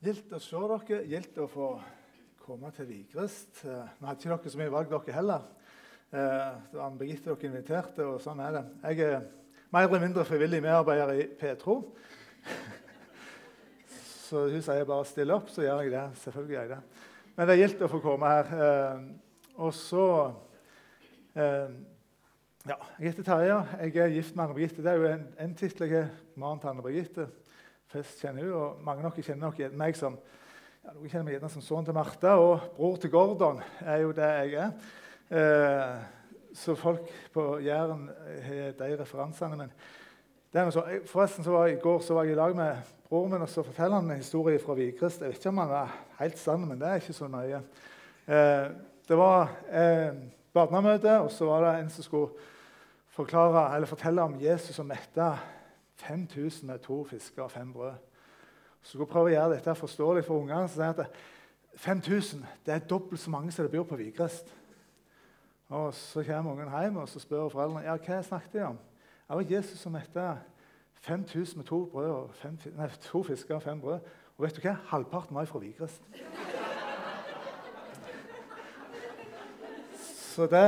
Gildt å se dere, gildt å få komme til Vigrest. Eh, Vi hadde ikke dere så mye valg, dere heller. Eh, Det var Anne Birgitte dere inviterte, og sånn er det. Jeg er mer eller mindre frivillig medarbeider i Petro. Så hun sier bare 'still opp', så gjør jeg det. Selvfølgelig gjør jeg det. Men det er gildt å få komme her. Eh, Og så Ja, jeg heter Terje. Jeg er gift med Anne Birgitte. Det er jo en, en tittel. Jeg har. mannen til Anne Birgitte. Flest kjenner hun, og mange av dere kjenner nok meg som ja, Noen kjenner meg gjerne som sønnen til Martha, og bror til Gordon er jo det jeg er. Eh, så folk på Jæren har de referansene. Men så, forresten så var jeg, I går så var jeg i lag med broren min, og så forteller han en historie fra Vigrest. Jeg vet ikke om han er helt sann, men det er ikke så nøye. Eh, det var eh, barnemøte, og så var det en som skulle forklare, fortelle om Jesus og metta 5000 med to fisker og fem brød. Så skal jeg prøve å gjøre dette forståelig for ungene. så sier jeg at 5000 det er dobbelt så mange som det bor på Vigrest. Og Så kommer ungen hjem og så spør foreldrene ja, hva snakket de om. Det var Jesus som mette 5000 med to, brød og fem, nei, to fisker og fem brød. Og vet du hva? Halvparten var fra Vigrest. Så det,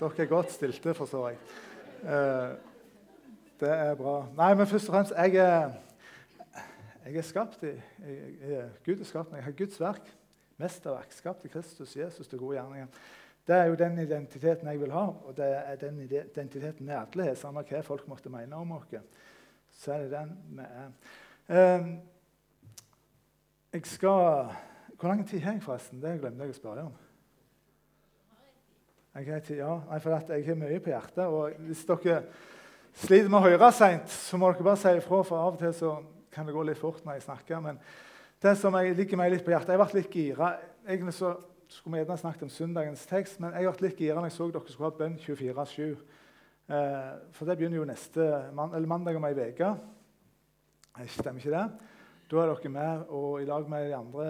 dere er godt stilte, forstår jeg. Eh, det er bra. Nei, men først og fremst Jeg er, jeg er skapt i jeg, jeg, Gud er skapt meg. Jeg har Guds verk, mesterverk, skapt i Kristus Jesus til gode gjerninger. Det er jo den identiteten jeg vil ha, og det er den identiteten vi alle har. Samme hva folk måtte mene om oss, så er det den vi er. Eh, jeg skal Hvor lang tid har jeg, forresten? Det glemte jeg å spørre om. Jeg har tid, ja. Nei, for jeg har mye på hjertet. og Hvis dere sliter med å høre seint, så må dere bare si ifra, for av og til så kan det gå litt fort når jeg snakker. Men det som jeg ligger meg litt på hjertet Jeg ble litt gira. Egentlig så skulle vi gjerne snakket om søndagens tekst, men jeg ble litt gira når jeg så dere skulle ha bønn 24-7. Eh, for det begynner jo neste eller mandag om ei uke. Stemmer ikke det? Da er dere med og i lag med de andre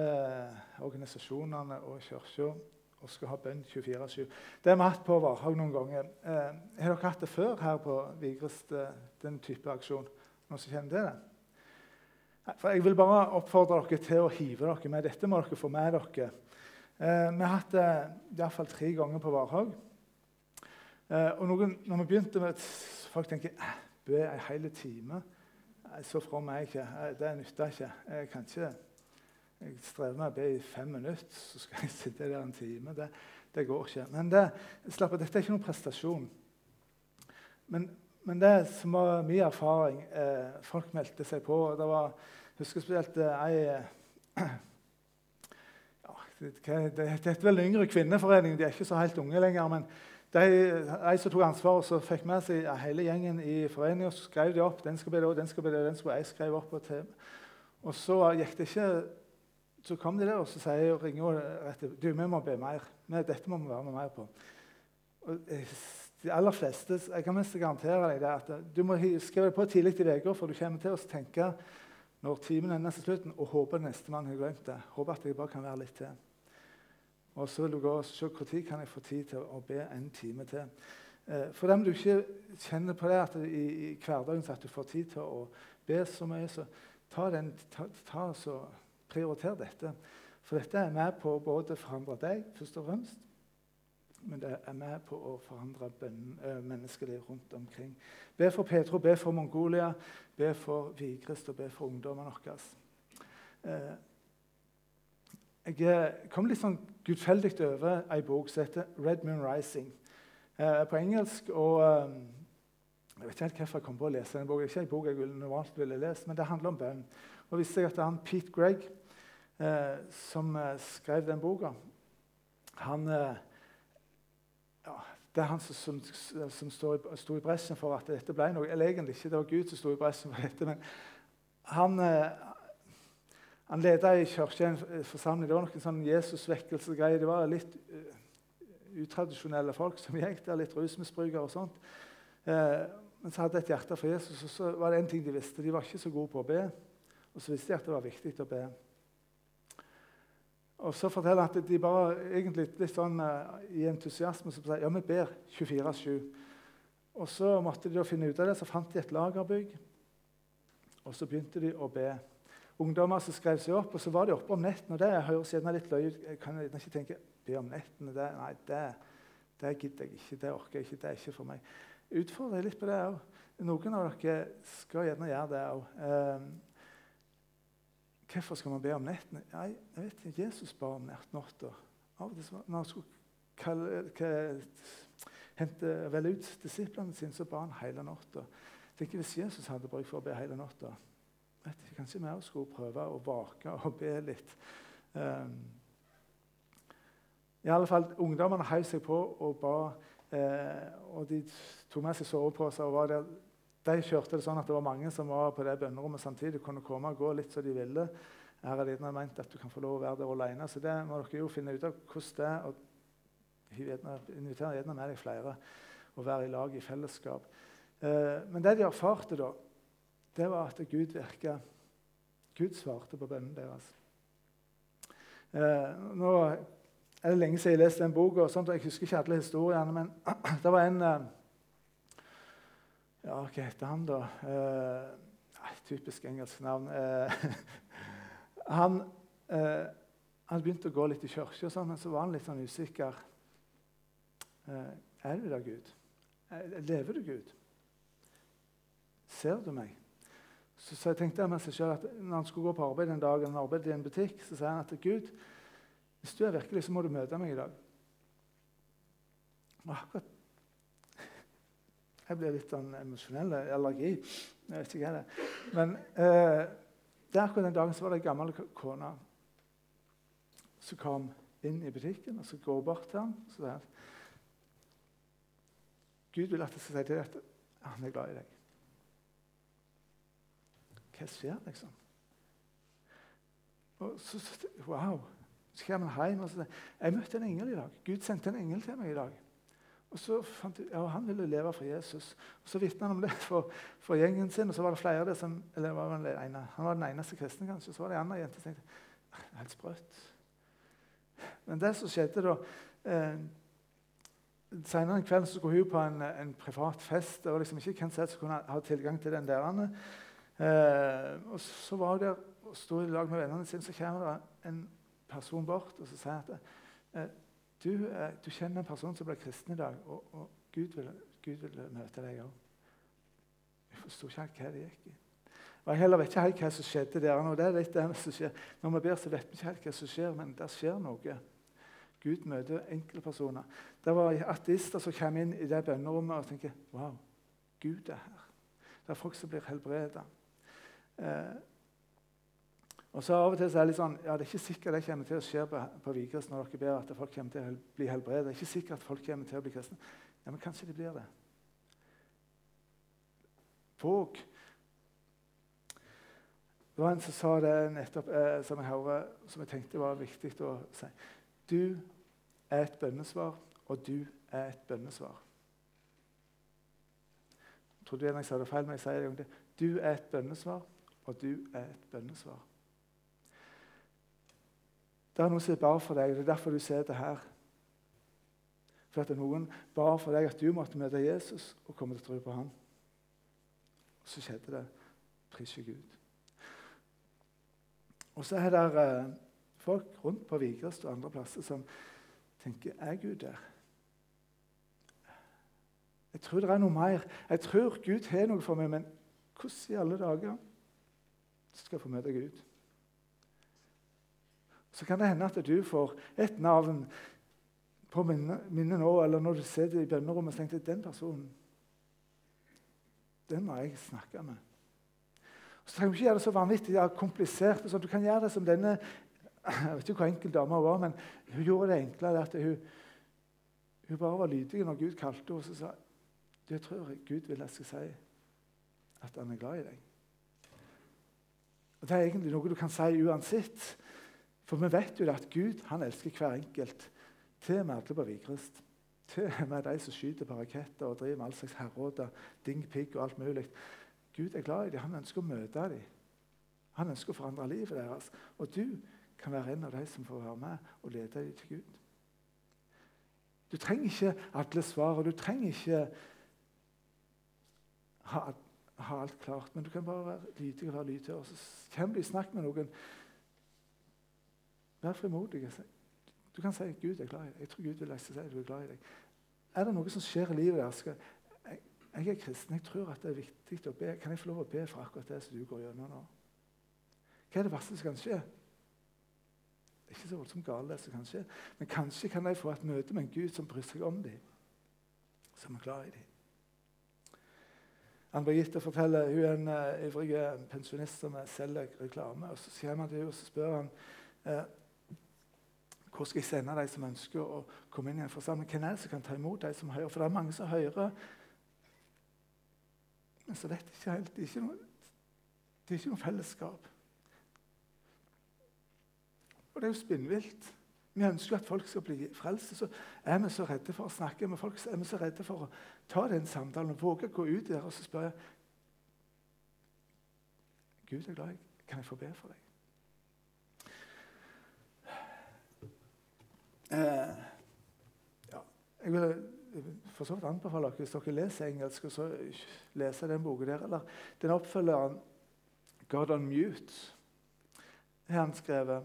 organisasjonene og kirka og skal ha bønn 24-7. Det har vi hatt på Varhaug noen ganger. Eh, har dere hatt det før her på Vigrest, eh, den type aksjon? Noen som kjenner til det? For Jeg vil bare oppfordre dere til å hive dere med. Dette må dere få med dere. Eh, vi har hatt det iallfall tre ganger på Varhaug. Eh, og noen, når vi begynte med Folk tenker be en hel time. Så from er jeg ikke. Det nytter ikke. Jeg kan ikke jeg strever med å be i fem minutter, så skal jeg sitte der en time. Det, det går ikke. Men det, slapp, dette er ikke noen prestasjon. Men, men det som var min erfaring eh, Folk meldte seg på. det var, Jeg husker spesielt ei eh, ja, det, det heter vel Yngre kvinneforening. De er ikke så helt unge lenger. men de, som tok ansvar, så fikk med seg hele gjengen i foreninga. Så skrev de opp. Den skal be den skal be den skulle jeg skrev opp. Og, til. og så gikk det ikke så kom de der og så sier og ringer rett rett du, vi må be mer. Dette må vi være med mer på. Og de aller fleste, Jeg kan mest garantere deg det, at du må skrive det på tidlig i uka, for du kommer til å tenke når timen er nesten slutten, og håper nestemann har glemt det. Håper at jeg bare kan være litt til. Og så vil du gå og se når kan jeg få tid til å be en time til. For dem du ikke kjenner på det at i, i hverdagen at du får tid til å be så mye, så ta den, ta, ta så prioriter dette. For dette er med på både å forandre deg, først og fremst, men det er med på å forandre menneskeliv rundt omkring. Be for Petro, be for Mongolia, be for Vigrest og be for ungdommene våre. Jeg kom litt sånn gudfeldig over ei bok som heter 'Red Moon Rising' på engelsk. og Jeg vet ikke helt hvorfor jeg kom på å lese den boka. Ikke en bok jeg normalt ville lest, men det handler om bønn. Og visste jeg at han Pete Gregg eh, som eh, skrev den boka. Han, eh, ja, det er han som, som, som sto i bresjen for at dette ble noe. Eller egentlig ikke, det var Gud som sto i bresjen for dette. Men han, eh, han leda i kirka forsamling. Det var noen sånn Jesus-vekkelsesgreier. Det var litt uh, utradisjonelle folk som gikk der, litt rusmisbrukere og sånt. Eh, men så hadde de et hjerte for Jesus, og så var det en ting de visste. De var ikke så gode på å be. Og så visste de at det var viktig å be. Og så forteller han at de bare egentlig litt sånn uh, i entusiasme så sier ja, vi ber 24-7. Og så måtte de da finne ut av det, så fant de et lagerbygg. Og så begynte de å be. ungdommer som skrev seg opp, og så var de oppe om netten. og Det høres gjerne litt løye ut. Jeg kan ikke tenke be om nettene. Det, nei, det, det gidder jeg ikke. Det orker jeg ikke. Det er ikke for meg. Utfordrer jeg litt på det òg. Noen av dere skal gjerne gjøre det òg. Hvorfor skal man be om nettene? Nei, jeg vet ikke. Jesus ba om natta. Av og til når han skulle kalle, hente, velge ut disiplene sine, så ba han hele natta. Hvis Jesus hadde bruk for å be hele natta Kanskje vi også skulle prøve å vake og be litt. Um, i alle fall, Ungdommene heiv seg på og ba. Eh, og De tok med seg soveposer. og var der. De kjørte det sånn at det var mange som var på det bønnerommet samtidig. kunne komme og gå litt som de ville. Her er det ment at du kan få lov å være der alene. Så det må dere jo finne ut av hvordan det er. og Inviter gjerne med deg flere og være i lag i fellesskap. Eh, men det de erfarte, da, det var at Gud virka. Gud svarte på bønnen deres. Eh, nå er det lenge siden jeg leste den boka, og sånt, og jeg husker ikke alle historiene, men det var en eh, Ja, hva heter han, da? Eh, typisk engelsk navn. Eh, han, eh, han begynte å gå litt i kirka, sånn, men så var han litt sånn usikker. Eh, er du der, Gud? Eh, lever du, Gud? Ser du meg? Så, så jeg tenkte med seg selv at Når han skulle gå på arbeid en dag, han arbeidet i en butikk, så sier han at Gud, hvis du er virkelig, så må du møte meg i dag. Og akkurat Jeg blir litt sånn emosjonell. Allergi. Jeg vet ikke hva det er. Men eh, der akkurat den dagen så var det ei gammel kone som kom inn i butikken og så går bort til ham Så sier Gud vil at jeg skal si til at han er glad i deg. Hva skjer, liksom? Og så, wow. Så kommer han hjem og sier jeg møtte en engel i dag. Gud sendte en engel til meg i dag. Og så fant jeg, ja, Han ville leve for Jesus. Og Så vitna han om det for, for, gjengen sin. og så var det flere av det som, eller var det ene, Han var den eneste kristne, kanskje. Så var det en annen jente som tenkte helt sprøtt. Men det som skjedde da eh, Senere en kveld så skulle hun på en, en privat fest. og liksom ikke hvem som kunne ha tilgang til den der. Eh, og så var hun der og sto i lag med vennene sine. Så kommer det en person bort og så sier at eh, du, eh, du, kjenner en person som ble kristen i dag, og, og Gud, vil, Gud, vil, møte deg òg. Jeg forsto ikke helt hva det gikk i. Og Jeg heller vet ikke helt hva som skjedde der. nå. det er litt det som skjer. Når vi ber, så vet vi ikke helt hva som skjer, men det skjer noe. Gud møter enkeltpersoner. Det var ateister som kom inn i det bønnerommet og tenkte Wow, Gud er her. Det er folk som blir helbredet. Eh, og så Av og til så er det litt sånn, ja, det er ikke sikkert det kommer til å skje på, på Vigrest når dere ber at folk kommer til å bli helbredet. Det er ikke sikkert at folk kommer til å bli kristne. Ja, Men kanskje de blir det. Våg. Det var en som sa det nettopp, eh, som jeg hører, som jeg tenkte var viktig å si. Du er et bønnesvar, og du er et bønnesvar. Jeg trodde jeg sa det feil, men jeg sier det en gang til. Du er et bønnesvar, og du er et bønnesvar. Det er noe som bare for deg. Det er derfor du sitter her. For at noen bare for deg at du måtte møte Jesus og komme til å tro på ham. Og så skjedde det. Pris for Gud. Og så er det eh, folk rundt på Vigrest og andre plasser som tenker Er Gud der? Jeg tror det er noe mer. Jeg tror Gud har noe for meg, men hvordan i alle dager skal jeg få møte Gud? Så kan det hende at du får et navn på minnet nå, eller når du sitter i bønnerommet og tenker den personen den må jeg snakke med. Så trenger du ikke gjøre det så vanvittig ja, komplisert. Så du kan gjøre det som denne Jeg vet ikke hvor enkel dama var, men hun gjorde det enklere. at hun, hun bare var lydig når Gud kalte henne og sa jeg tror Gud vil jeg skal si at han er glad i deg. Og Det er egentlig noe du kan si uansett. For vi vet jo at Gud han elsker hver enkelt. Til og med alle på Vigrest. Til og med de som skyter på raketter og driver med all slags herråder, dingpigg og alt mulig. Gud er glad i dem. Han ønsker å møte dem. Han ønsker å forandre livet deres. Og du kan være en av de som får være med og lede dem til Gud. Du trenger ikke alle svar, og du trenger ikke ha ha alt klart, men du kan bare være lydig og være lydhør. Så kommer du snakke snakk med noen, vær frimodig. Du kan si 'Gud er glad i deg'. Jeg tror Gud vil si at du er glad i deg. Er det noe som skjer i livet deres? Jeg, jeg, er kristen. Jeg tror at det er viktig å be. Kan jeg få lov å be for akkurat det som du går gjennom nå? Hva er det verste som kan skje? Det er ikke så voldsomt galt, det som kan skje. Men kanskje kan de få et møte med en Gud som bryr seg om dem, som er glad i dem. Anne Birgitte forteller hun er en uh, ivrig pensjonist som selger reklame. og Så kommer han til henne og spør han, uh, hvor skal jeg sende de som ønsker å komme inn i en forsamling. Hvem er det som kan ta imot de som hører? For det er mange som hører, men så vet de ikke helt. Det er ikke noe, det er ikke noe fellesskap. Og det er jo spinnvilt. Vi ønsker at folk skal bli frelst. Så er vi så redde for å snakke med folk, så er vi så redde for å ta den samtalen og våge å gå ut der og så spørre Gud er glad i Kan jeg få be for deg? Eh, ja, jeg vil for så vidt anbefale dere hvis dere leser engelsk, å lese den boka der. Eller den oppfølgeren 'God on Mute' har han skrevet.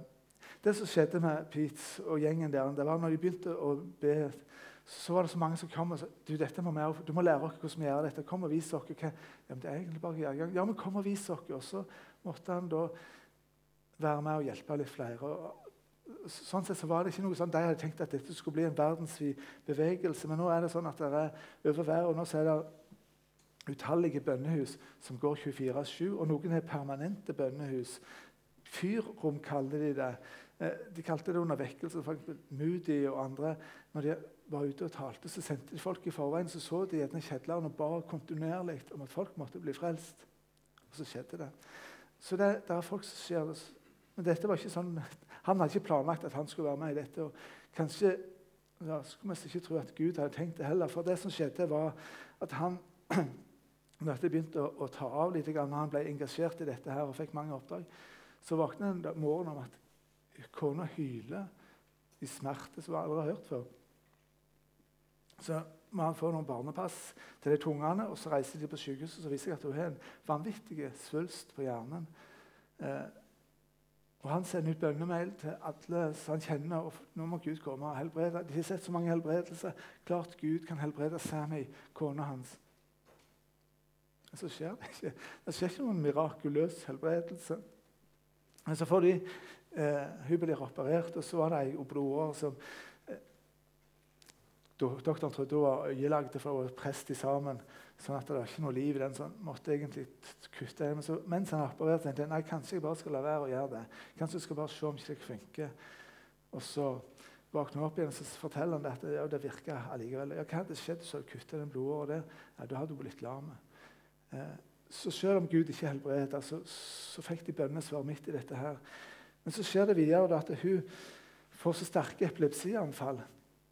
Det som skjedde med Pete og gjengen der, det var når de begynte å be, så var det så mange som kom og sa du, dette må vi, du må lære oss hvordan vi gjør dette. Kom og vis dere hva ja, det er egentlig bare å Ja, men kom og vis dere. Og så måtte han da være med og hjelpe litt flere. Og sånn sett så var det ikke noe sånn, De hadde tenkt at dette skulle bli en verdensvid bevegelse, men nå er det sånn at det er over været, og nå er det utallige bønnehus som går 24-7, og noen har permanente bønnehus. Fyrrom kaller de det. Eh, de kalte det under vekkelse. Moody og andre når de var ute og talte, så sendte de folk i forveien. Så så de gjerne kjedleren og ba kontinuerlig om at folk måtte bli frelst. Og så skjedde det. Så det, det er folk som skjer det. Men dette var ikke sånn, han hadde ikke planlagt at han skulle være med i dette. og Kanskje ja, skulle vi ikke tro at Gud hadde tenkt det heller. For det som skjedde, var at han når dette begynte å, å ta av litt, når han ble engasjert i dette her og fikk mange oppdrag, så våknet han en morgen om at Kona hyler i smerte som hun aldri har hørt før. Så må han få noen barnepass til de tungene, og så reiser de på sykehuset. Så viser jeg at hun har en vanvittig svulst på hjernen. Eh, og Han sender ut bønnemail til alle som han kjenner. og nå må Gud komme og helbrede. De har sett så mange helbredelser. Klart Gud kan helbrede Sammy, kona hans. Men så skjer det ikke. Det skjer ikke noen mirakuløs helbredelse. Men så får de Eh, hun blir operert, og så var det ei blodåre som Doktoren trodde hun var øyelagd for å i sammen, sånn at det var ikke noe liv i den. han måtte egentlig kutte Men så, mens han opererte, tenkte jeg nei, kanskje jeg bare skal la være å gjøre det. Kanskje jeg skal bare se om ikke det funker. Og så våkner hun opp igjen og så forteller han at ja, det virka allikevel. Ja, hva hadde skjedd hvis du hadde kutta den blodåra der? Ja, da hadde hun blitt lam. Eh, så selv om Gud ikke helbredet, så, så fikk de bønnesvar midt i dette her. Men så skjer det videre at hun får så sterke epilepsianfall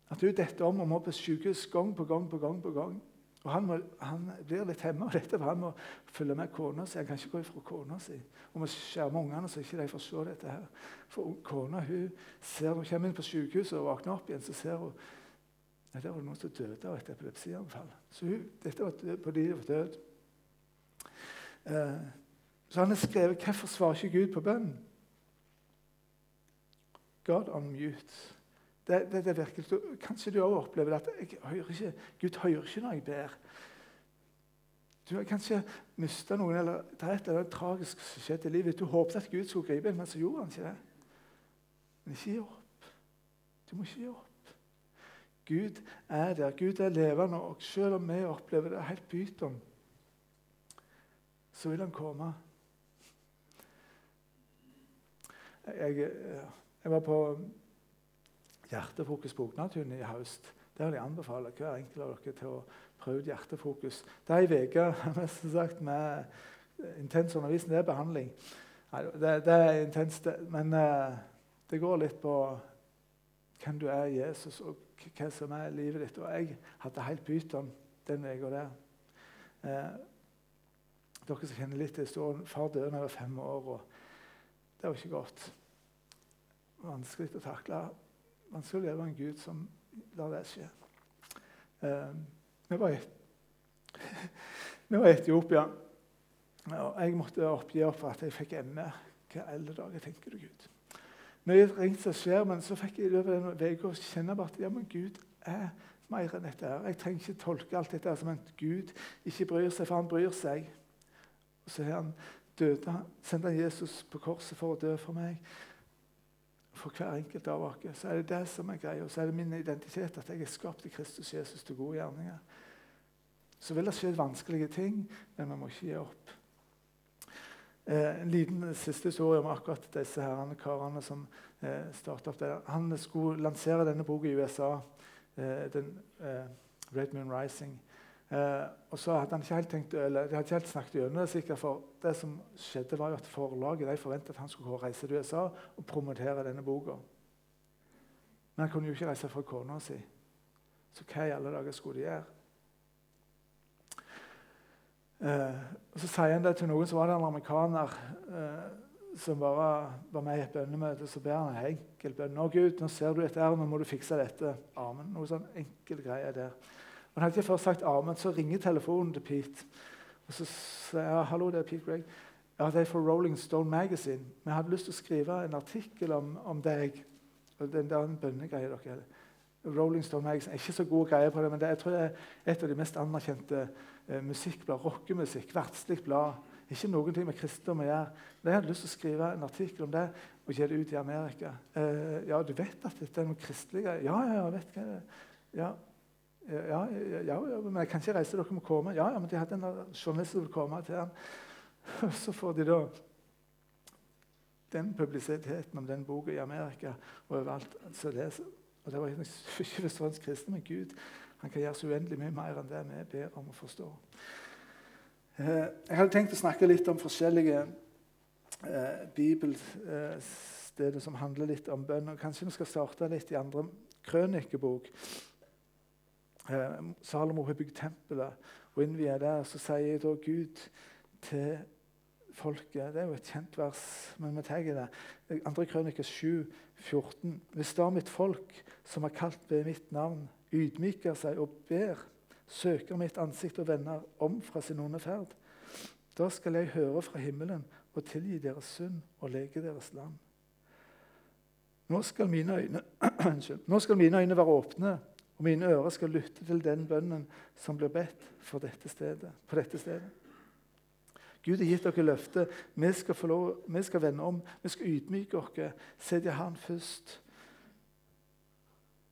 at hun detter om og må på sykehus gang på gang. på gang på gang. Og han, må, han blir litt hemma av dette, for han må følge med kona si. Han kan ikke gå ifra kona si. Og må skjerme ungene så ikke de se dette her. For kona hun ser, hun kommer inn på sykehuset og våkner opp igjen, så ser hun at det var noen som døde av et epilepsianfall. Så hun, dette var på liv og død. Eh, så han har skrevet 'Hvorfor svarer ikke Gud på bønnen?' God on mute. Det, det, det virker, kanskje du òg opplever at hører ikke, Gud hører ikke når jeg ber. Du har kanskje mista noen, eller det er et eller annet tragisk som skjedde i livet. Du håpet at Gud skulle gripe inn, men så gjorde han ikke det. Men ikke gi opp. Du må ikke gi opp. Gud er der. Gud er levende. Og selv om vi opplever det helt pyton, så vil han komme. Jeg, jeg var på Hjertefokus på Ognatun i høst. Det vil jeg anbefale hver enkelt av dere til å prøve ut Hjertefokus. Det er ei uke med intens undervisning. Det er behandling. Nei, det, det, er intenst, men uh, det går litt på hvem du er Jesus, og hva som er livet ditt. Og jeg hadde helt pyton den uka der. Eh, dere som kjenner litt til historien, Far døde da jeg var fem år. og Det var ikke godt vanskelig å takle. Vanskelig skal leve med en Gud som lar det skje. Eh, vi var i i Etiopia. Og jeg måtte oppgi opp at jeg fikk ME Hva eldre dager tenker du, Gud. Mye ringt som skjer, men så fikk jeg i løpet av den uka kjenne at ja, men Gud er mer enn dette. Jeg trenger ikke tolke alt dette som at Gud ikke bryr seg, for han bryr seg. Og så har han døde, sendte han Jesus på korset for å dø for meg. For hver enkelt av oss. Så er det det som er greia. Så er det min identitet at jeg er skapt i Kristus Jesus til gode gjerninger. Så vil det skje vanskelige ting, men vi må ikke gi opp. Eh, en liten siste historie om akkurat disse herrene, karene som eh, starta opp det. Han skulle lansere denne boka i USA, eh, den, eh, Red Moon Rising. Eh, og så hadde han ikke helt tenkt, eller De hadde ikke helt snakket gjennom det. sikkert, for Det som skjedde, var jo at forlaget de forventet at han skulle reise til USA og promotere denne boka. Men han kunne jo ikke reise fra kona si. Så hva i alle dager skulle de gjøre? Eh, og Så sier han det til noen, som var en amerikaner eh, som bare var med i et bønnemøte. Så ber han en enkel bønn. 'Nå, Gud, nå ser du dette her, nå må du fikse dette.' Amen. Noe sånn enkel greie der. Og hadde jeg først sagt amen, så ringer telefonen til Pete. Og så sier jeg hallo, det er Pete Gregg. Ja, det er for Rolling Stone Magazine. Vi hadde lyst til å skrive en artikkel om, om deg. Og den der bønnegreia dere Rolling Stone Magazine er ikke så gode greier på det, men det, jeg tror det er et av de mest anerkjente eh, musikkblad. Rockemusikk. Verdslig blad. Ikke noen ting med kristendom å gjøre. Men jeg hadde lyst til å skrive en artikkel om det og gi det ut i Amerika. Eh, ja, du vet at dette er noe kristelig? Ja, ja, ja, vet hva det er. Ja, ja, ja, men jeg kan ikke reise, dere må komme. Ja, ja, men de hadde en journalist som ville komme til ham. Så får de da den publisiteten om den boka i Amerika og overalt. Så det, og det var ikke først kristne, men Gud han kan gjøre så uendelig mye mer enn det vi ber om å forstå. Eh, jeg hadde tenkt å snakke litt om forskjellige eh, bibelsteder som handler litt om bønn. og Kanskje vi skal starte litt i andre krønikebok. Eh, Salomo har bygd tempelet og innviet der. Så sier da Gud til folket Det er jo et kjent vers, men vi tar det. 2. Krøniker 7, 14. Hvis da mitt folk, som har kalt ved mitt navn, ydmyker seg og ber, søker mitt ansikt og vender om fra sin onde ferd, da skal jeg høre fra himmelen og tilgi deres synd og lege deres land. Nå skal mine øyne, Nå skal mine øyne være åpne og mine ører skal lytte til den bønnen som blir bedt dette stedet, på dette stedet. Gud har gitt dere løftet. Vi skal, lov, vi skal vende om. Vi skal ydmyke oss, sette Han først.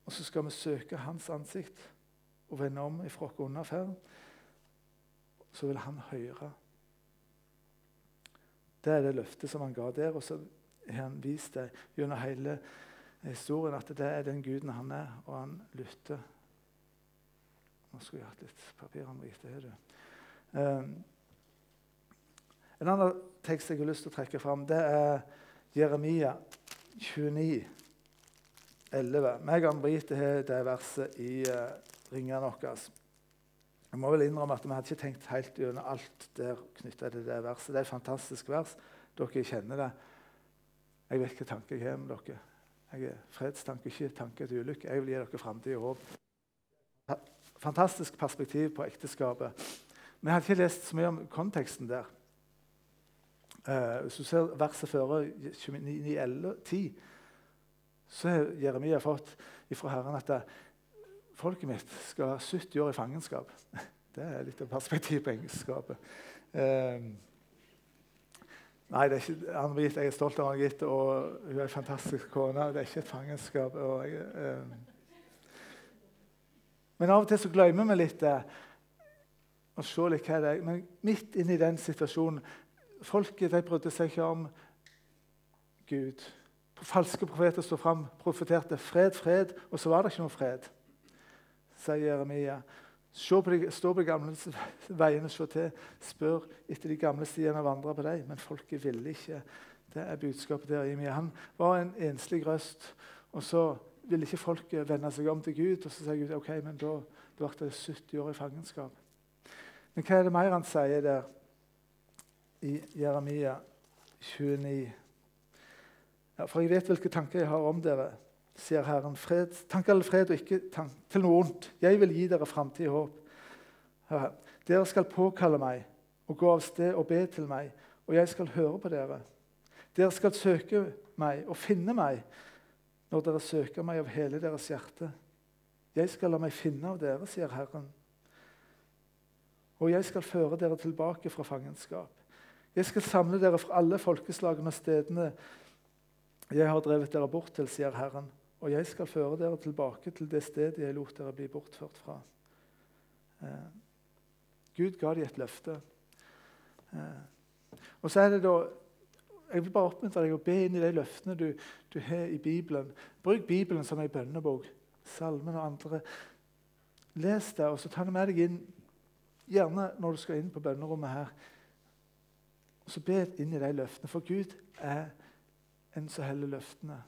Og så skal vi søke Hans ansikt og vende om ifra vår underferd. ferd. Så vil Han høre. Det er det løftet som han ga der, og så har han vist det gjennom hele historien at det er den guden han er, og han lytter. Nå skulle jeg hatt litt papir. han er det. Um, en annen tekst jeg har lyst til å trekke fram, det er Jeremia 29, 11. Meg og har det verset i uh, ringene våre. Jeg må vel innrømme at Vi hadde ikke tenkt helt gjennom alt der knytta til det verset. Det er et fantastisk vers. Dere kjenner det. Jeg vet hvilke tanker jeg har om dere. Jeg er fredstanke, ikke tanke til ulykke. Jeg vil gi dere framtid og håp. Fantastisk perspektiv på ekteskapet. Men jeg har ikke lest så mye om konteksten der. Uh, hvis du ser verset før 10, så har Jeremia fått ifra Herren at det, folket mitt skal ha 70 år i fangenskap. Det er litt av perspektiv på ekteskapet. Uh, Nei, ikke Anne Jeg er stolt av Anne og hun er en fantastisk kone. Det er ikke et fangenskap. Jeg, eh. Men av og til så glemmer vi litt det. Og se litt hva det er. Men midt inni den situasjonen Folket de brydde seg ikke om Gud. Falske profeter sto fram, profeterte fred, fred, og så var det ikke noe fred, sier Jeremia. Stå på de gamle veiene, se til. Spør etter de gamle stiene og vandre på dem. Men folket ville ikke. Det er budskapet der. i Han var en enslig røst. Og så ville ikke folket vende seg om til Gud. Og så sier Gud ok, men da ble det 70 år i fangenskap. Men hva er det mer han sier der i Jeremia 29? Ja, for jeg vet hvilke tanker jeg har om dere sier Herren. Fred, tank all fred og ikke tank til noe ondt. Jeg vil gi dere framtid og håp. Dere skal påkalle meg, og gå av sted og be til meg, og jeg skal høre på dere. Dere skal søke meg og finne meg når dere søker meg av hele deres hjerte. Jeg skal la meg finne av dere, sier Herren. Og jeg skal føre dere tilbake fra fangenskap. Jeg skal samle dere fra alle folkeslagene og stedene jeg har drevet dere bort til, sier Herren. Og jeg skal føre dere tilbake til det stedet jeg lot dere bli bortført fra. Eh, Gud ga dem et løfte. Eh, og så er det da Jeg vil bare oppmuntre deg å be inn i de løftene du, du har i Bibelen. Bruk Bibelen som ei bønnebok. Salmen og andre. Les det, og så ta det med deg inn, gjerne når du skal inn på bønnerommet her. Og så be inn i de løftene, for Gud er en som holder løftene.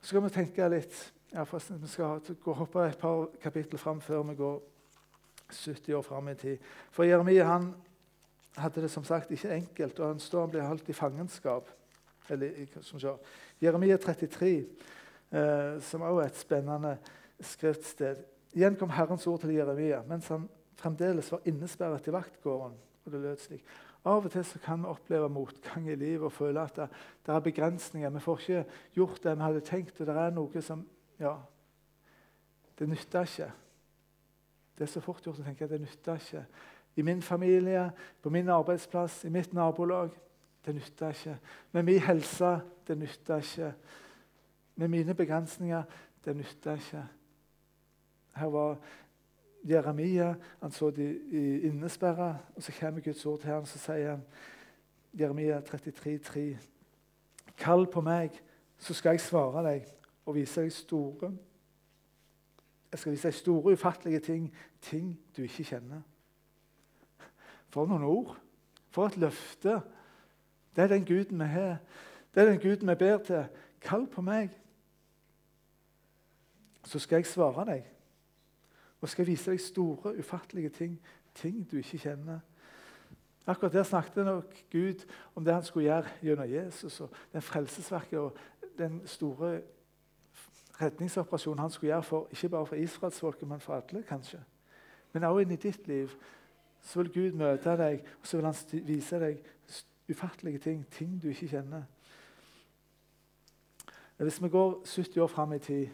Så skal vi tenke litt ja, forresten, Vi skal gå, hoppe et par kapittel fram før vi går 70 år fram i tid. For Jeremia han hadde det som sagt ikke enkelt, og han står og blir holdt i fangenskap. Eller. Jeremia 33, eh, som også er et spennende skriftsted. Igjen kom Herrens ord til Jeremia mens han fremdeles var innesperret i vaktgården. og det lød slik. Av og til kan vi oppleve motgang i livet og føle at det, det, er begrensninger. Vi får ikke gjort det vi hadde tenkt, og det er noe som Ja, det nytter ikke. Det er så fort gjort å tenke at det nytter ikke. I min familie, på min arbeidsplass, i mitt nabolag. Det nytter ikke. Med min helse. Det nytter ikke. Med mine begrensninger. Det nytter ikke. Her var Jeremia. Han så de innesperra, og så kommer Guds ord til ham, så sier han Jeremia 33, 33,3.: Kall på meg, så skal jeg svare deg og vise deg store Jeg skal vise deg store, ufattelige ting, ting du ikke kjenner. For noen ord! For et løfte! Det er den Guden vi har. Det er den Guden vi ber til. Kall på meg, så skal jeg svare deg og skal vise deg store, ufattelige ting. Ting du ikke kjenner. Akkurat der snakket nok Gud om det han skulle gjøre gjennom Jesus. og Den frelsesverket og den store redningsoperasjonen han skulle gjøre for, ikke bare for israelsfolket, men for alle, kanskje. Men også inni ditt liv så vil Gud møte deg og så vil han vise deg ufattelige ting. Ting du ikke kjenner. Hvis vi går 70 år fram i tid,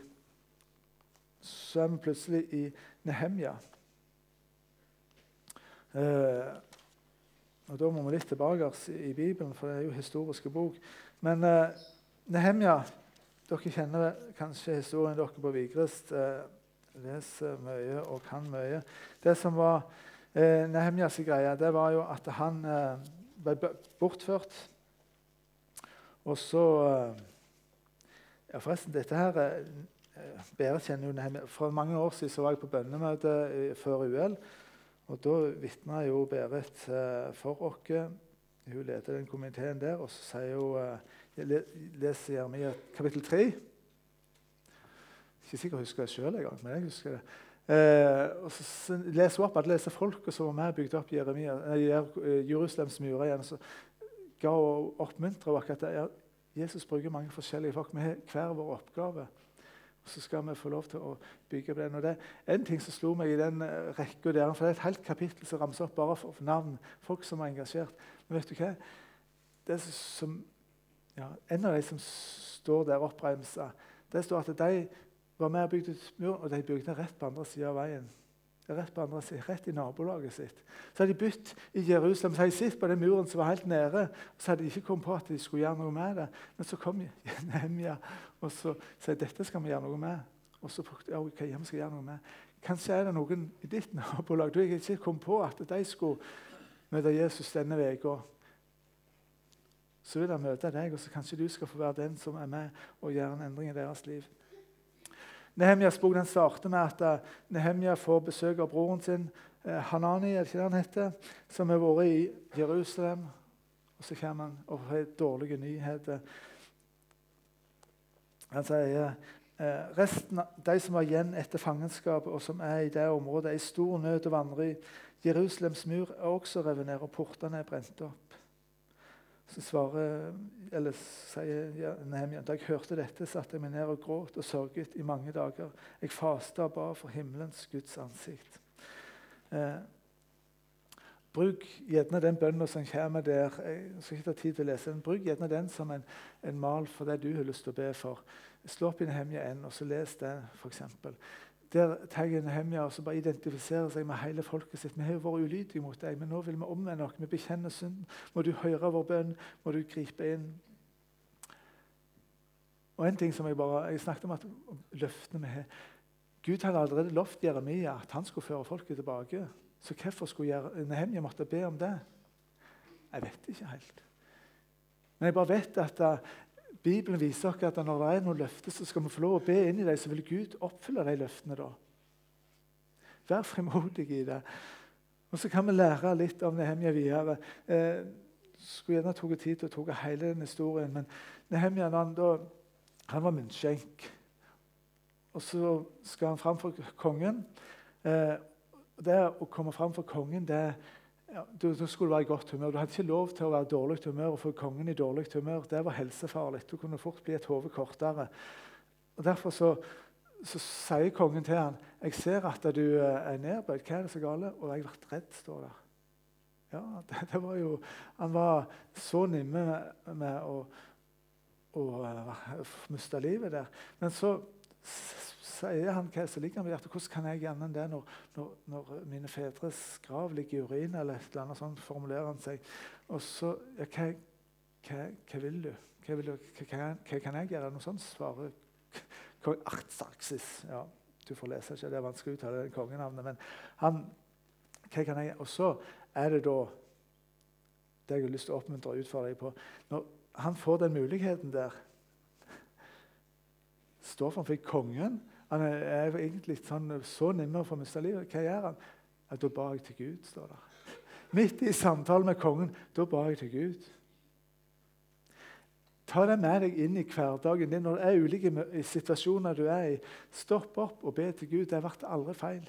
så er vi plutselig i Nehemja. Eh, og Da må vi litt tilbake i Bibelen, for det er jo historiske bok. Men eh, Nehemja Dere kjenner kanskje historien dere på Vigrest. Eh, leser mye og kan mye. Det som var eh, Nehemjas greie, det var jo at han eh, ble bortført. Og så eh, ja, Forresten, dette her Eh, Berit kjenner jo Nehemia. For mange år siden var jeg på bønnemøte eh, før UL. og Da vitna jo Berit eh, for oss. Hun leder den komiteen der. Og så sier hun Jeg leser Jeremia kapittel 3. Ikke sikkert jeg husker det sjøl engang, men jeg husker det. Eh, og så leser hun opp alle disse folka som var med og bygde opp Jeremia, eh, Jerusalems murer igjen. Så ga hun oppmuntra at Jesus bruker mange forskjellige folk. Vi har hver vår oppgave. Og så skal vi få lov til å bygge på den. Og det er En ting som slo meg i den eh, rekka der, for det er et helt kapittel som ramser opp bare for navn. Folk som er engasjert. Men vet du hva? Det som, ja, en av de som står der oppremsa, det står at de var med og bygde muren, og de bygde rett på andre sida av veien. Rett på andre siden, rett i nabolaget sitt. Så hadde de bytt i Jerusalem. Så hadde de sett på den muren som var helt nede. og Så hadde de ikke kommet på at de skulle gjøre noe med det. Men så kom Nehemia og så sa dette skal vi gjøre noe med. Og så ja, okay, ja, vi skal gjøre noe med. Kanskje er det noen i ditt nabolag du ikke kom på at de skulle møte Jesus denne uka. Så vil han møte deg, og så kanskje du skal få være den som er med og gjør en endring i deres liv. Nehemjas bok den starter med at uh, Nehemja får besøk av broren sin, uh, Hanani, er det ikke det han heter, som har vært i Jerusalem. Og Så kommer han og får dårlige nyheter. Han sier uh, resten av de som var igjen etter fangenskapet, og som er i det området, er i stor nød å vandre i. Jerusalems mur er også revet ned, og portene er brent opp. Så svarer, eller sier Nehemia da jeg hørte dette, satte jeg meg ned og gråt og sørget i mange dager. Jeg fasta og ba for himmelens Guds ansikt. Eh, Bruk gjerne den bønnen som kommer der. Jeg skal ikke ta tid til å lese den. Bruk gjerne den som en, en mal for det du har lyst til å be for. Slå opp i Nehemja 1, og så les det, f.eks. Der tar Nehemja og bare identifiserer seg med hele folket sitt. Vi har vært ulydige mot deg, men nå vil vi omvende oss. Vi bekjenner synden. Må du høre vår bønn, må du gripe inn. Og en ting som Jeg bare, jeg snakket om at løftene vi har Gud hadde allerede lovt Jeremia at han skulle føre folket tilbake. Så hvorfor skulle Nehemja måtte be om det? Jeg vet ikke helt. Men jeg bare vet at uh, Bibelen viser oss at når det er noen løfter, så skal vi få lov å be inn i dem, så vil Gud oppfylle de løftene. da. Vær frimodig i det. Og Så kan vi lære litt om Nehemja videre. Eh, skulle gjerne tatt tid til å ta hele den historien, men Nehemja han, han var munnskjenk. Og så skal han fram for kongen. Eh, det å komme fram for kongen det, ja, Da skulle være i godt humør. Du hadde ikke lov til å være i dårlig humør og få kongen i dårlig humør. Det var helsefarlig. Du kunne fort bli et hode kortere. Og Derfor så, så, sier kongen til han, 'Jeg ser at du eh, er nedbøyd. Hva er det så gale?' Og jeg ble redd, står der. Ja, det, det var jo, Han var så nimme med, med å, å uh, miste livet der. Men så sier han hva som ligger i hjertet. Hvordan kan jeg gjerne det når, når, når, mine fedres grav ligger i urin? eller et eller annet sånt, formulerer han seg. Og så ja, hva, hva, hva, vil du? Hva, vil du? Hva, kan jeg gjøre? Noe sånt svarer Artsaksis. Ja, du får lese ikke, det er vanskelig å uttale kongenavnet. Men han, hva kan jeg Og så er det da det jeg har lyst til å oppmuntre og utfordre deg på. Når han får den muligheten der står framfor kongen. Han er egentlig sånn, så nimmer for å miste livet. Hva gjør han? Ja, da ba jeg til Gud, står det. Midt i samtalen med kongen, da ba jeg til Gud. Ta det med deg inn i hverdagen din når det er ulike situasjoner du er i. Stopp opp og be til Gud. Det blir aldri feil.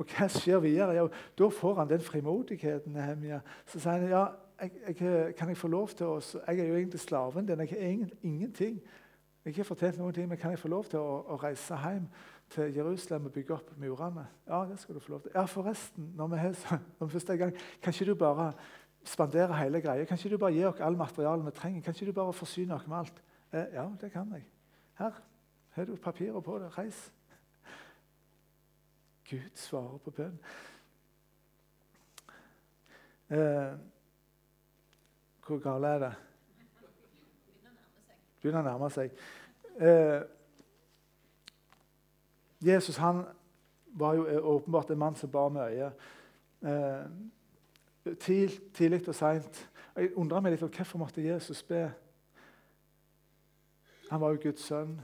Og hva skjer videre? Ja, da får han den frimodigheten. Nehemia. Så sier han ja, jeg, jeg, kan jeg få lov til å Jeg er jo egentlig slaven din. Jeg har ingenting. Jeg har fortalt noen ting, men kan jeg få lov til å, å, reise hjem til Jerusalem og bygge opp murene? Ja, det skal du få lov til. Ja, forresten, når vi, har, når vi første gang, kan ikke du bare spandere hele greia? Kan ikke du bare gi oss all materialet vi trenger? Kan ikke du bare forsyne oss med alt? Eh, ja, det kan jeg. Her har du papirer på det. Reis. Gud svarer på bønn. Eh, hvor galt er det? Begynner å nærme seg. Eh, Jesus han var jo åpenbart en mann som ba mye. Eh, tidlig og seint. Jeg undrer meg litt over hvorfor måtte Jesus be. Han var jo Guds sønn.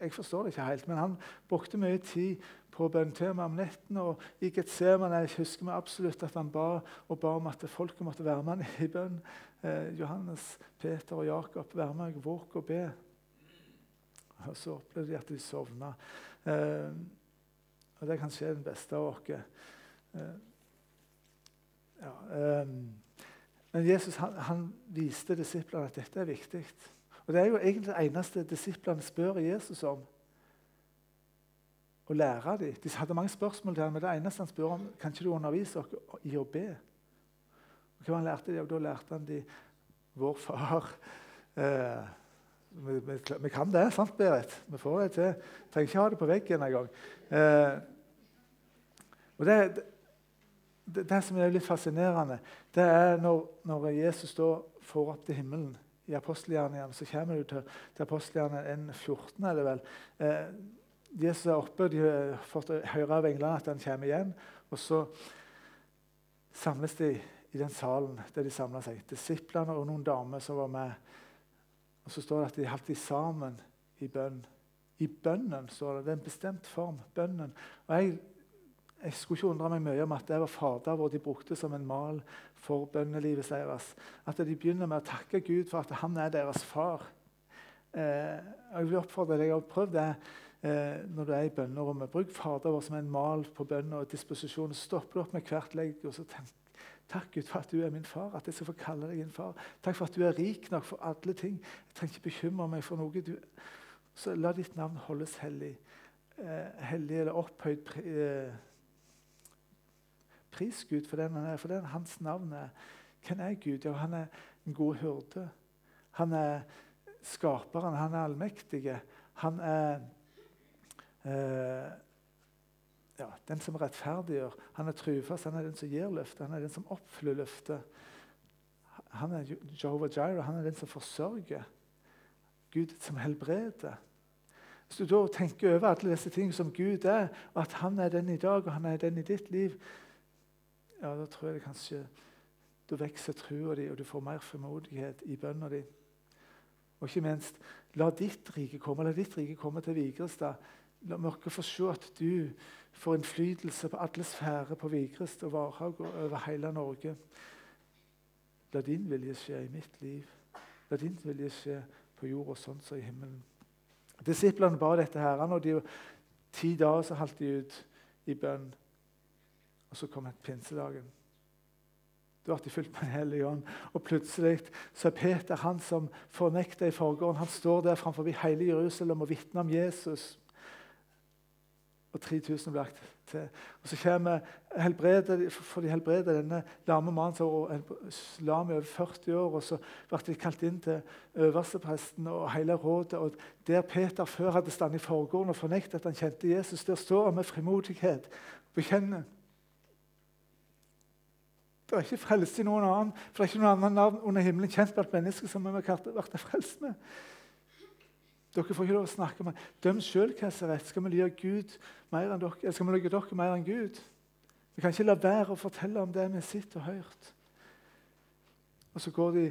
Jeg forstår det ikke helt, men han brukte mye tid på bønntema om nettene. og I Getsemane husker vi absolutt at han ba og ba om at folket måtte være med i bønn. Eh, Johannes, Peter og Jakob, være med meg, våk og be. Og Så opplevde de at de sovna. Eh, og det kan skje den beste av oss. Eh, ja, eh, men Jesus han, han viste disiplene at dette er viktig. Og Det er jo egentlig det eneste disiplene spør Jesus om Å lære dem. De hadde mange spørsmål til ham, men det eneste han spør om, kan ikke du undervise oss i å be. Og hva han lærte de? Da lærte han de vår far. Eh, vi, vi, kan det, sant, Berit? Vi får det til. Trenger ikke ha det på veggen engang. Eh, og det, det, det, som er litt fascinerende, det er når, når Jesus da får opp til himmelen i apostelgjerningene, så kommer du til, til apostelgjerningene 14, er det vel. Eh, Jesus er oppe, de har fått høre av englene at han kommer igjen. Og så samles de i den salen der de samla seg. Disiplene og noen damer som var med. Og Så står det at de holdt sammen i bønn. I bønnen står det. Det er en bestemt form. bønnen. Og jeg, jeg skulle ikke undre meg mye om at det var Fader vår de brukte som en mal for bønnelivet deres. At de begynner med å takke Gud for at han er deres far. Eh, jeg vil oppfordre deg, å prøve det eh, når du er i bønnerommet. Bruk Fader vår som en mal på bønn og disposisjon. Stopp opp med hvert legg. og så tenk, Takk Gud for at du er min far, at jeg skal få kalle deg en far. Takk for at du er rik nok for alle ting. Jeg trenger ikke bekymre meg for noe. Du, så la ditt navn holdes hellig. Eh, hellig eller opphøyd eh, Pris Gud for den han er, for den hans navn er. Hvem er Gud? Ja, han er en god hyrde. Han er skaperen, han er allmektig. Han er eh, ja, den som rettferdiggjør. Han er trufast, han er den som gir løftet, han er den som oppfyller løftet. Han er Jehovah Jireh, han er den som forsørger. Gud som helbreder. Hvis du da tenker over alle disse tingene som Gud er, og at han er den i dag og han er den i ditt liv, ja, da tror jeg det kanskje da vokser trua di, og du får mer frimodighet i bønna di. Og ikke minst, la ditt rike komme la ditt rike komme til Vigrestad. La oss få se at du får innflytelse på alle sfærer på Vigrest og Varhaug og over hele Norge. La din vilje skje i mitt liv. La din vilje skje på jorda sånn som i himmelen. Disiplene ba dette herren, og de, ti dager så holdt de ut i bønn. Og så kom pinsedagen. Da ble de fylt med Den hellige ånd. Og plutselig så er Peter han som fornekta i forgården. Han står der framfor hele Jerusalem og vitner om Jesus og 3000 ble lagt til. Og Så kommer helbreder, for de helbreder denne lame mannen som lam i over 40 år. og Så ble de kalt inn til øverstepresten og hele rådet. og Der Peter før hadde stått i forgården og fornektet at han kjente Jesus, der står han med frimodighet og bekjenner. Det er ikke frelst i noen annen, for det er ikke noen annen navn under himmelen kjent blant mennesker som vi har vært frelst med. Dere får ikke lov å snakke med Døm sjøl hva som er rett. Skal vi lyve Gud mer enn dere? Skal vi lyve dere mer enn Gud? Vi kan ikke la være å fortelle om det vi sett og hørt. Og så går de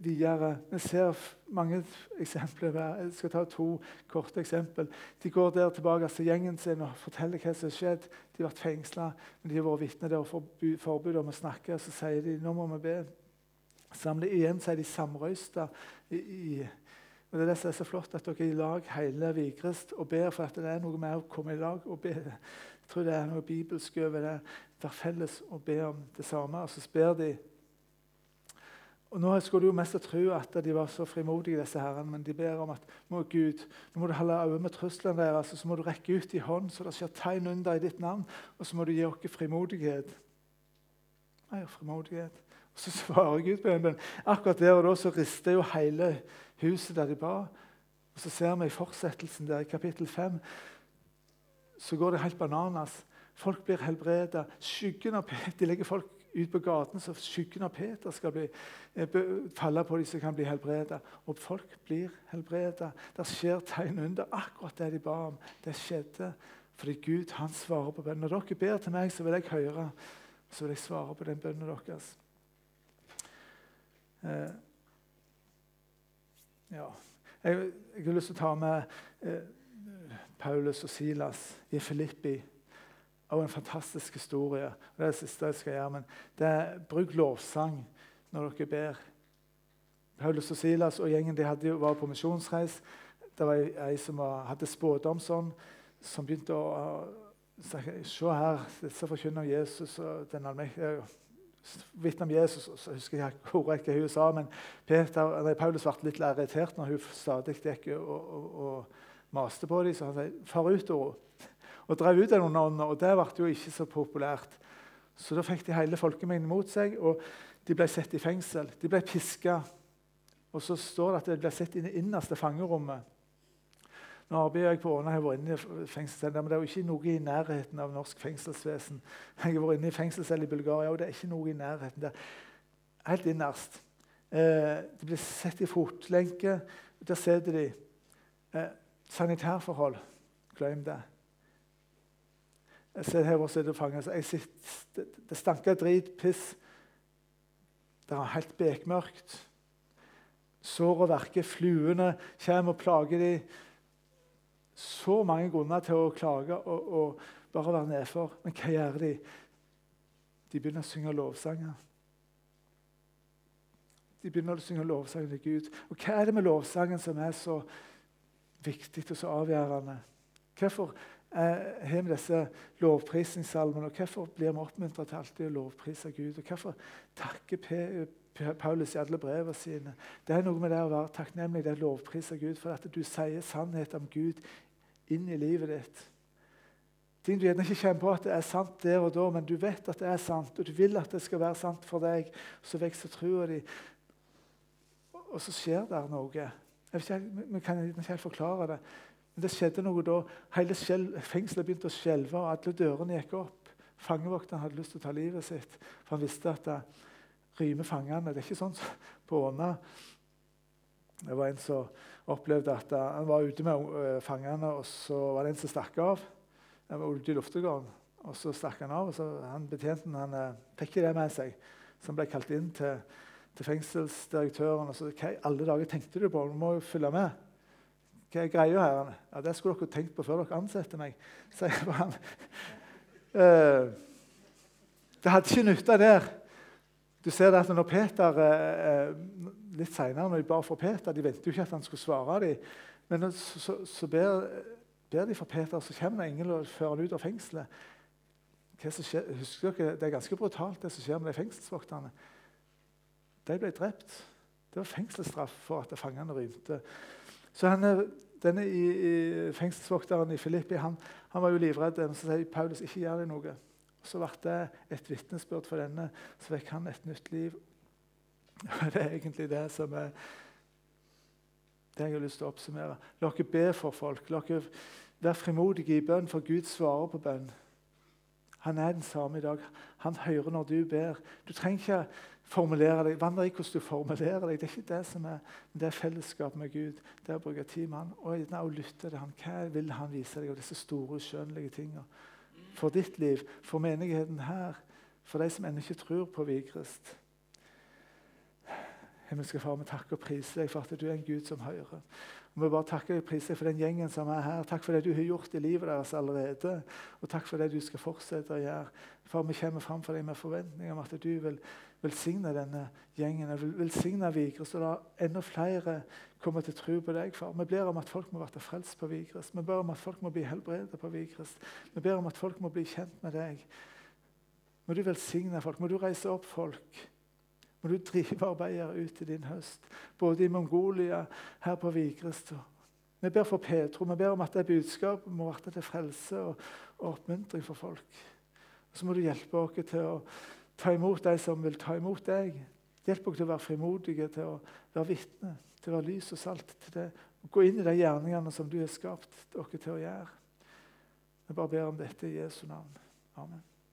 videre. Vi ser mange eksempler. Jeg skal ta to korte eksempel. De går der tilbake til gjengen sin og forteller hva som har skjedd. De har vært fengsla, men de har vært vitne der og forbud om å snakke. Så sier de nå må vi be. Samle igjen så er de samrøysta i, i og Det er det som er så flott, at dere er i lag hele Vigrest og ber for at det er noe med å komme i lag og be. Jeg tror det er noe bibelsk over det. Være felles og be om det samme. Og så ber de. Og Nå skulle du jo mest tro at de var så frimodige, disse herrene, men de ber om at må Gud, nå må du holde øye med truslene deres, og så må du rekke ut i hånd, så det skjer tegn under i ditt navn, og så må du gi oss frimodighet. Mer frimodighet. Og Så svarer Gud på en bønn. Akkurat der og da så rister jo hele huset der de ba. Og Så ser vi i fortsettelsen der i kapittel 5 så går det helt bananas. Folk blir helbreda. De legger folk ut på gaten så skyggen av Peter skal bli, eh, falle på dem som kan bli helbreda. Og folk blir helbreda. Det skjer tegn under. Akkurat det de ba om, det skjedde. Fordi Gud han svarer på bønnen. Når dere ber til meg, så vil jeg høre. Så vil jeg svare på den bønnen deres. Eh, ja. Jeg, jeg, har lyst til å ta med eh, Paulus og Silas i Filippi. Og en fantastisk historie. Det er det siste jeg skal gjøre. men det er Bruk lovsang når dere ber. Paulus og Silas og gjengen de hadde, var på misjonsreis. Det var ei som hadde spådom sånn, som begynte å Se her, disse forkynner Jesus og den allmektige vitne om Jesus. så husker jeg hvor hva hun sa, men Peter, nei, Paulus ble litt irritert når hun stadig gikk og, og, og, maste på dem. Så han sa 'far ut', og, og drev ut under ånden. Og det ble jo ikke så populært. Så da fikk de hele folkemengden mot seg, og de ble satt i fengsel. De ble piska. Og så står det at de ble satt i det innerste fangerommet. Nå arbeider jeg på Åna, jeg har vært inne i fengselssenter, men det er jo ikke noe i nærheten av norsk fengselsvesen. Jeg har vært inne i fengselscelle i Bulgaria, og det er ikke noe i nærheten der. Helt innerst. Eh, de blir sett i fotlenke. Der sitter de. Eh, sanitærforhold. Glem det. Jeg ser her hvor sitter fanget. det, det stanker drit, piss. Det er helt bekmørkt. Sår og verker. Fluene kommer og plager dem så mange grunner til å klage og, og bare være nedfor. Men hva gjør de? De begynner å synge lovsanger. De begynner å synge lovsanger til Gud. Og Hva er det med lovsangen som er så viktig og så avgjørende? Hvorfor eh, har vi disse lovprisningssalmene, og hvorfor blir vi oppmuntret til alltid å lovprise Gud? Og Hvorfor takker Paulus i alle brevene sine? Det er noe med det å være takknemlig, det er å lovprise Gud for at du sier sannhet om Gud inn i livet ditt. Ting du gjerne ikke kjenner på at det er sant der og da, men du vet at det er sant, og du vil at det skal være sant for deg. Så vokser trua di, og så skjer det noe. Ikke, vi kan ikke helt forklare det. Men det skjedde noe da. Hele fengselet begynte å skjelve, og alle dørene gikk opp. Fangevokteren hadde lyst til å ta livet sitt, for han visste at det rymer fangene. Det er ikke sånn på Åna. Det var en som opplevde at han var ute med eh, fangene, og så var det en som stakk av. Han var ute i luftegården. Og så stakk han av. og så han Betjenten han, eh, fikk det med seg, så han ble kalt inn til, til fengselsdirektøren. og så, Hva i alle dager tenkte du på? Du må jo følge med. Hva er greia her? Ja, Det skulle dere tenkt på før dere ansetter meg, sier han. Uh, det hadde ikke nytta der. Du ser det at når Peter uh, litt senere, når de ba for Peter De ventet jo ikke at han skulle svare dem. Men så, så, så ber, ber, de for Peter, så kommer en og fører han ut av fengselet. Husker dere, Det er ganske brutalt, det som skjer med de fengselsvokterne. De ble drept. Det var fengselsstraff for at fangene rymte. Så han, denne i, i fengselsvokteren i Filippi han, han, var jo livredd. Så sier Paulus ikke gjør det noe. Så ble det et vitnesbyrd for denne, så fikk han et nytt liv. Og Det er egentlig det som er det jeg har lyst til å oppsummere. La dere be for folk. La dere være frimodige i bønn, for Gud svarer på bønn. Han er den samme i dag. Han hører når du ber. Du trenger ikke formulere deg. Vandre i hvordan du formulerer deg. Det er ikke det som er, men det er fellesskap med Gud. Det er å bruke tid med Han og, og lytte til Han. Hva vil Han vise deg av disse store, skjønnlige tingene? For ditt liv, for menigheten her, for de som ennå ikke tror på Vigrest. Himmelske Far, vi takker og priser deg for at du er en Gud som hører. Og vi bare takker og priser deg for den gjengen som er her. Takk for det du har gjort i livet deres allerede. Og takk for det du skal fortsette å gjøre. Far, vi kommer fram for deg med forventninger om at du vil velsigne denne gjengen. velsigne Vigrest, og la enda flere komme til tro på deg. far. Vi ber om at folk må bli frelst på Vigrest. Vi ber om at folk må bli helbredet på Vigrest. Vi ber om at folk må bli kjent med deg. Må du velsigne folk. Må du reise opp folk. Må du drive arbeidere ut i din høst, både i Mongolia, her på Vigrest. Vi ber for Petro. Vi ber om at det budskapet må være til frelse og, og oppmuntring for folk. Og så må du hjelpe oss til å ta imot de som vil ta imot deg. Hjelp oss til å være frimodige, til å være vitne, til å være lys og salt. til det. Gå inn i de gjerningene som du har skapt dere til å gjøre. Vi bare ber om dette i Jesu navn. Amen.